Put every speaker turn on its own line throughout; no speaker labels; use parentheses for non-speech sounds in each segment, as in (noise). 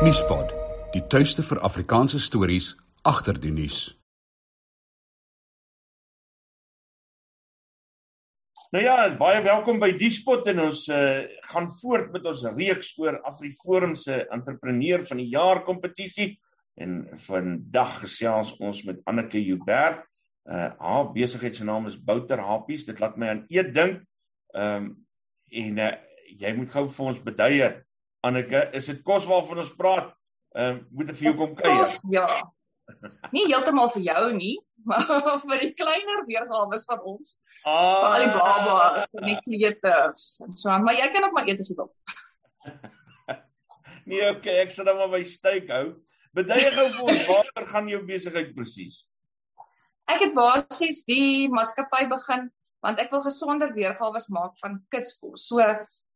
Nuuspot, die tuiste vir Afrikaanse stories agter die nuus.
Nou ja, baie welkom by Diespot en ons uh, gaan voort met ons reeks oor Afriforum se entrepreneur van die jaar kompetisie en vandag gesels ons met Anneke Joubert. Uh haar besigheid se naam is Bouter Happies. Dit laat my aan eet dink. Ehm um, en uh, jy moet gou vir ons beduie Anneke, is dit kos waarvan ons praat? Ehm uh, moet ek vir jou kom kuier?
Ja. Nie heeltemal vir jou nie, (laughs) maar vir die kleiner weergawe van ons. Ah. Vir al die baba, vir die kleuters en so aan, maar jy kan ook maar eet as jy wil. (laughs)
nee, okay, ek sal dan maar by steak hou. Beduie gou vir ons, waar gaan jou besigheid presies?
Ek het basies die maatskappy begin want ek wil gesonder weergawe maak van kitskos. So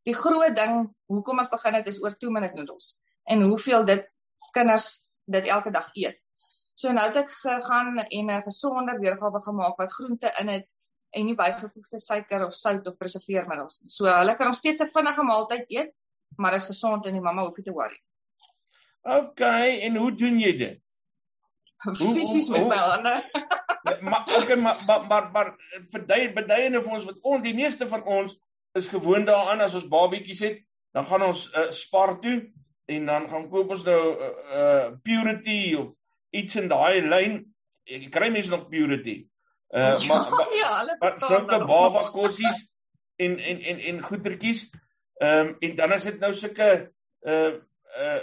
die groot ding hoekom ek begin het is oor 2 minute noedels en hoeveel dit kinders dit elke dag eet. So nou het ek gegaan en 'n gesonder weergawe gemaak wat groente in het en nie bygevoegde suiker of sout of preserveermiddels nie. So hulle kan nog steeds 'n vinnige maaltyd eet, maar is gesond en die mamma hoef nie te worry.
OK, en hoe doen jy dit? (laughs)
Fisies met my hande. (laughs)
Ja, maar okay, maar maar maar, maar verdui beduiende vir ons wat ons die meeste van ons is gewoond daaraan as ons babietjies het, dan gaan ons uh, spar toe en dan gaan koop ons nou uh, uh purity of iets in daai lyn. Ek kry mense nog purity. Uh (laughs) ja, maar maar, ja, maar sulke baba kossies en en en en goedertjies. Ehm um, en dan is dit nou sulke uh uh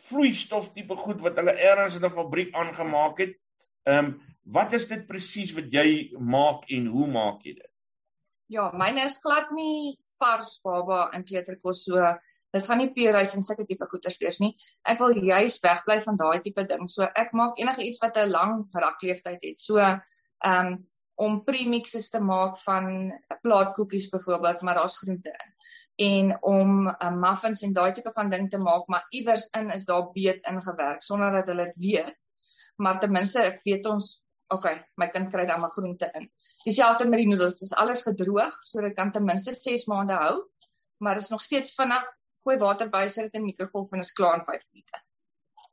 vloeistof tipe goed wat hulle eers in 'n fabriek aangemaak het. Ehm um, wat is dit presies wat jy maak en hoe maak jy dit?
Ja, myne is glad nie vars baba in kleuterkos so. Dit gaan nie pureis en sulke tipe goeders wees nie. Ek wil juis wegbly van daai tipe ding. So ek maak enige iets wat 'n lang rakleeftyd het. So ehm um, om premixes te maak van plaatkoekies byvoorbeeld, maar daar's groente in. En om uh, muffins en daai tipe van ding te maak, maar iewers in is daar beet ingewerk sonder dat hulle dit weet. Maar ten minste ek weet ons okay, my kind kry dan maar groente in. Dieselfde met die noedels, dis alles gedroog sodat kan ten minste 6 maande hou, maar is nog steeds vinnig. Gooi water by, sit dit in die mikrogolf en is klaar in 5 minute.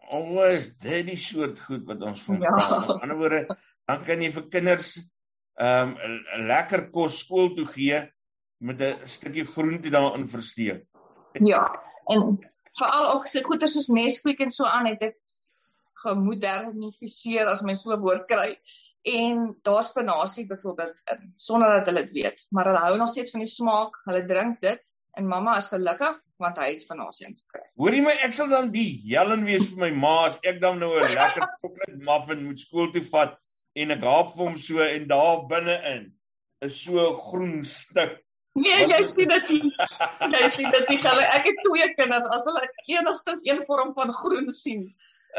Always dit die soort goed wat ons van ja. aan ander woorde, dan kan jy vir kinders ehm um, lekker kos skool toe gee met 'n stukkie groente daarin versteek.
Ja, en veral ook se goeie soos Nesquik en so aan het ek gemodernifiseer as my so woord kry en daar's spinasie byvoorbeeld in sonder dat hulle dit weet maar hulle hou nog steeds van die smaak hulle drink dit en mamma is gelukkig want hy het spinasie gekry
hoorie my ek sal dan die Helen wees vir my ma as ek dan nou 'n lekker (laughs) chocolate muffin moet skool toe vat en ek haap vir hom so en daar binne-in is so groen stuk
Nee, jy sien dit nie. Jy sien dit nie. Ek het twee kinders. As hulle enigstens een vorm van groen sien,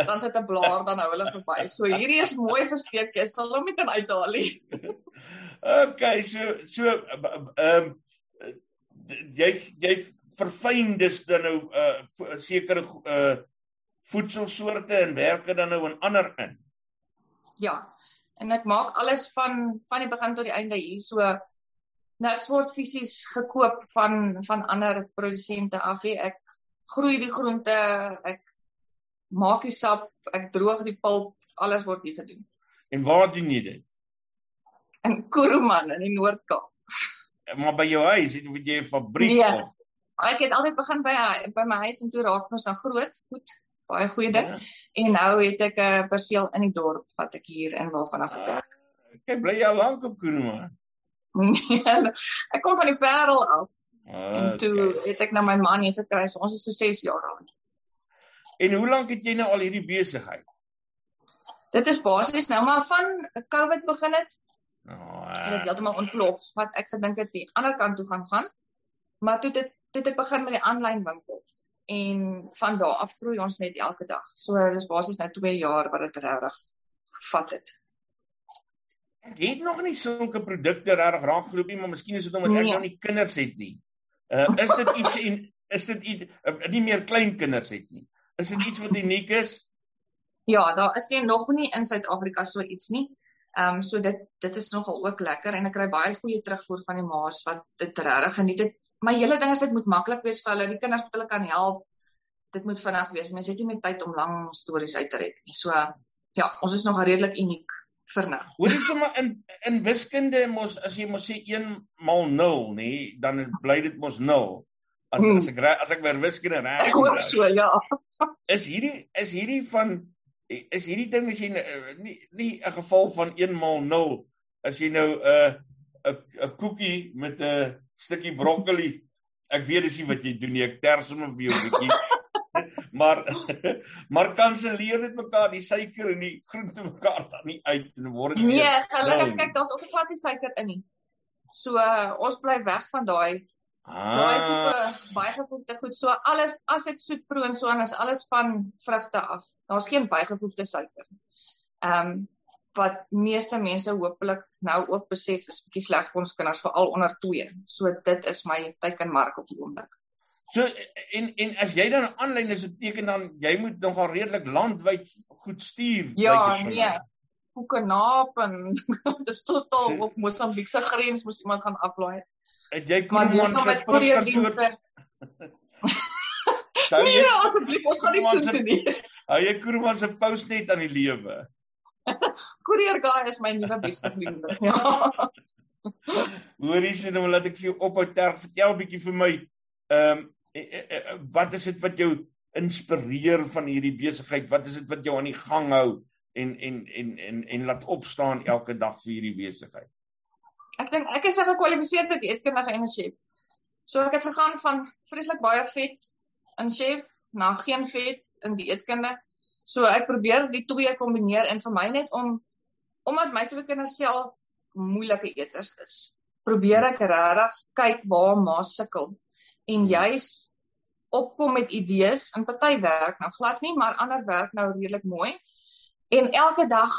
dan sit 'n blaar dan hou hulle verby. So hierdie is mooi versteek. Jy sal hom net uithaal nie. (laughs)
okay, so so ehm um, jy jy verfyn dis dan nou 'n uh, sekere uh, voedselsoorte en werke dan nou in ander in.
Ja. En ek maak alles van van die begin tot die einde hier so niks word fisies gekoop van van ander produsente af nie. Ek groei die groente, ek maak die sap, ek droog die pulp, alles word hier gedoen.
En waar doen jy dit?
In Kuruman in die Noord-Kaap.
Maar by jou huis, het jy 'n fabriek nee. of?
Ek het altyd begin by by my huis en toe raak ons nou groot, goed, baie goeie ding. Ja. En nou het ek 'n perseel in die dorp wat ek hier in waarvan af werk.
Ah, ek bly al lank op Kuruman.
Nee, (laughs) ek kom van die Parel af. Ah, en toe okay. het ek nou my man hier gekry, so ons is so 6 jaar oud.
En hoe lank het jy nou al hierdie besigheid?
Dit is basies nou maar van COVID begin het. Oh, uh, dit heeltemal ontplof wat ek gedink het die ander kant toe gaan gaan. Maar toe dit toe dit begin met die aanlyn winkel en van daar af groei ons net elke dag. So dis basies nou 2 jaar wat dit regtig gevat het.
Ek het nog nie sulke produkte regtig raak geloop nie, maar miskien is dit omdat nee. ek nou nie kinders het nie. Uh is dit iets (laughs) en is dit iets uh, nie meer klein kinders het nie. Is dit iets wat uniek is?
Ja, daar is nie nog nie in Suid-Afrika so iets nie. Ehm um, so dit dit is nogal ook lekker en ek kry baie goeie terugvoer van die ma's wat dit regtig geniet het. My hele ding is dit moet maklik wees vir hulle, die kinders moet hulle kan help. dit moet vinnig wees. Mense het nie meer tyd om lang stories uit te red nie. So ja, ons is nog redelik uniek vir nou.
Hoor jy sommer in in wiskunde mos as jy mos sê 1 maal 0, nê, dan bly dit mos 0. As
Hmm.
as ek as ek weer wiskunde reg
Ek hoop so, ja. (laughs)
is hierdie is hierdie van is hierdie ding as jy nou- nie nie 'n geval van 1 maal 0 as jy nou 'n uh, 'n koekie met 'n stukkie broccoli ek weet dis nie wat jy doen nie ek ters hom vir jou bietjie (laughs) maar (laughs) maar kanselleer dit mekaar die suiker en die groente mekaar dan nie uit en word dit
Nee, gelukkig kyk, daar's ook glad nie suiker in nie. So uh, ons bly weg van daai daai
ah,
tipe bygevoegde goed. So alles as dit soet proe en so aan is alles van vrugte af. Daar's geen bygevoegde suiker. Ehm um, wat meeste mense hopelik nou ook besef is bietjie sleg vir ons kinders veral onder 2. So dit is my teikenmark op die oomblik.
so en en as jy dan aanlyn is beteken dan jy moet nogal redelik landwyd goed stuur
Ja,
lyk dit vir my.
nee. Koekenaap en (laughs) dit is totaal
So-
op Mosambiek se grens moes iemand gaan aflaai.
Het jy Koeman se. (laughs) Hou
Nee,
jy
asseblief, ons gaan nie
Koeman
so
se-
toe nie. (laughs)
hou jy Koeman se post net aan die lewe? (laughs)
Courier guy is my nuwe beste vriend. Ja.
Hoorie sien nou laat ek vir jou ophou ter vertel 'n bietjie vir my. Ehm eh, eh, eh, wat is dit wat jou inspireer van hierdie besigheid? Wat is dit wat jou aan die gang hou en en en en en laat opstaan elke dag vir hierdie besigheid?
Ek dink ek is 'n gekwalifiseerde dieetkundige en 'n chef. So ek het gegaan van vreeslik baie vet in chef na geen vet in dieetkunde. So ek probeer die twee kombineer en vir my net om omdat my twee kinders self moeilike eters is. Probeer ek regtig kyk waar ma sukkel en juis opkom met idees. In party werk nou glad nie, maar ander werk nou redelik mooi. En elke dag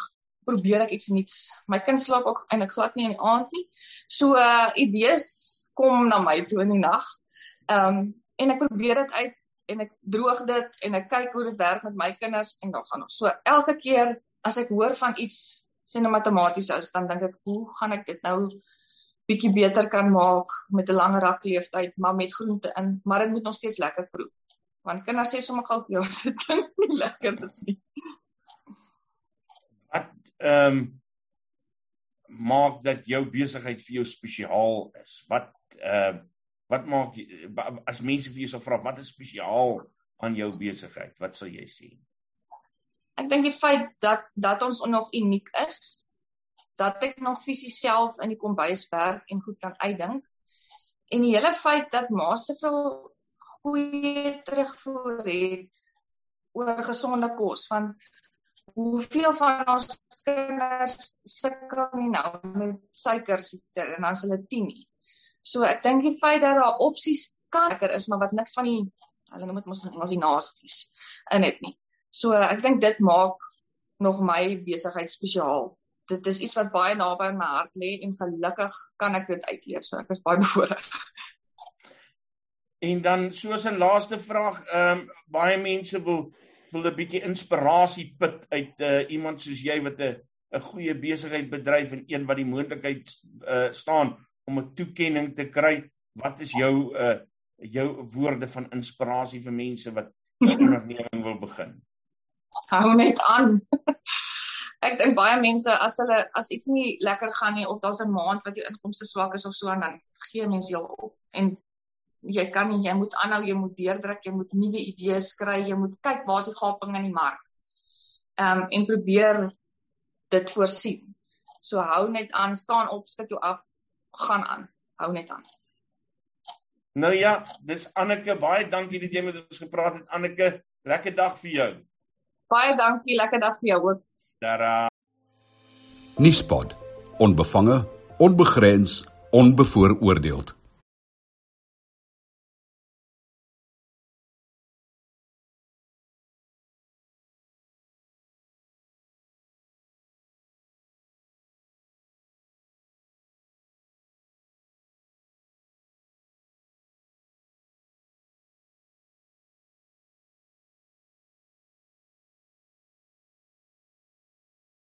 probeer ek iets nuuts. My kind slaap ook eintlik glad nie in die aand nie. So uh idees kom na my toe in die nag. Ehm um, en ek probeer dit uit en ek droog dit en ek kyk hoe dit werk met my kinders en dan gaan ons. So elke keer as ek hoor van iets sien 'n matematies is, dan dink ek, hoe gaan ek dit nou bietjie beter kan maak met 'n langer rakleeftyd, maar met groente in, maar dit moet nog steeds lekker proe. Want kinders sê sommer gou ja, as (laughs) dit nie lekker is nie.
Ehm um, maak dat jou besigheid vir jou spesiaal is? Wat ehm uh, wat maak as mense vir jou sou vra wat is spesiaal aan jou besigheid? Wat sal jy sê?
Ek dink die feit dat dat ons nog uniek is, dat ek nog fisies self in die kombuis werk en goed kan uitdink. En die hele feit dat ma soveel goeie terugvoer het oor gesonde kos van hoeveel van ons kinders sukkel nie nou met suiker siekte en dan is hulle 10 nie. So ek dink die feit dat daar opsies kan lekker is, maar wat niks van die hulle noem dit mos in Engels die nasties in het nie. So ek dink dit maak nog my besigheid spesiaal. Dit is iets wat baie naby aan my hart lê en gelukkig kan ek dit uitleef. So ek is baie bevoorreg.
En dan soos 'n laaste vraag, ehm um, baie mense wil wil 'n bietjie inspirasie put uit uh, iemand soos jy wat 'n 'n goeie besigheid bedryf en een wat die moontlikheid uh, staan om 'n toekenning te kry. Wat is jou uh jou woorde van inspirasie vir mense wat 'n onderneming wil begin?
Hou net aan. (laughs) ek dink baie mense as hulle as iets nie lekker gaan nie of daar's 'n maand wat jou inkomste swak is of so dan gee mense heel op. En jy kan nie, jy moet aanhou, jy moet deurdruk, jy moet nuwe idees kry, jy moet kyk waar's die gaping in die mark. Ehm um, en probeer dit voorsien. So hou net aan, staan op, skud jou af, gaan aan. Hou net aan.
Nou ja, dis Anneke, baie dankie dat jy met ons gepraat het Anneke. Lekker dag vir jou.
Baie dankie, lekker dag vir jou ook.
Dara.
Nuuspot. Onbevange, onbegrens, onbevooroordeeld.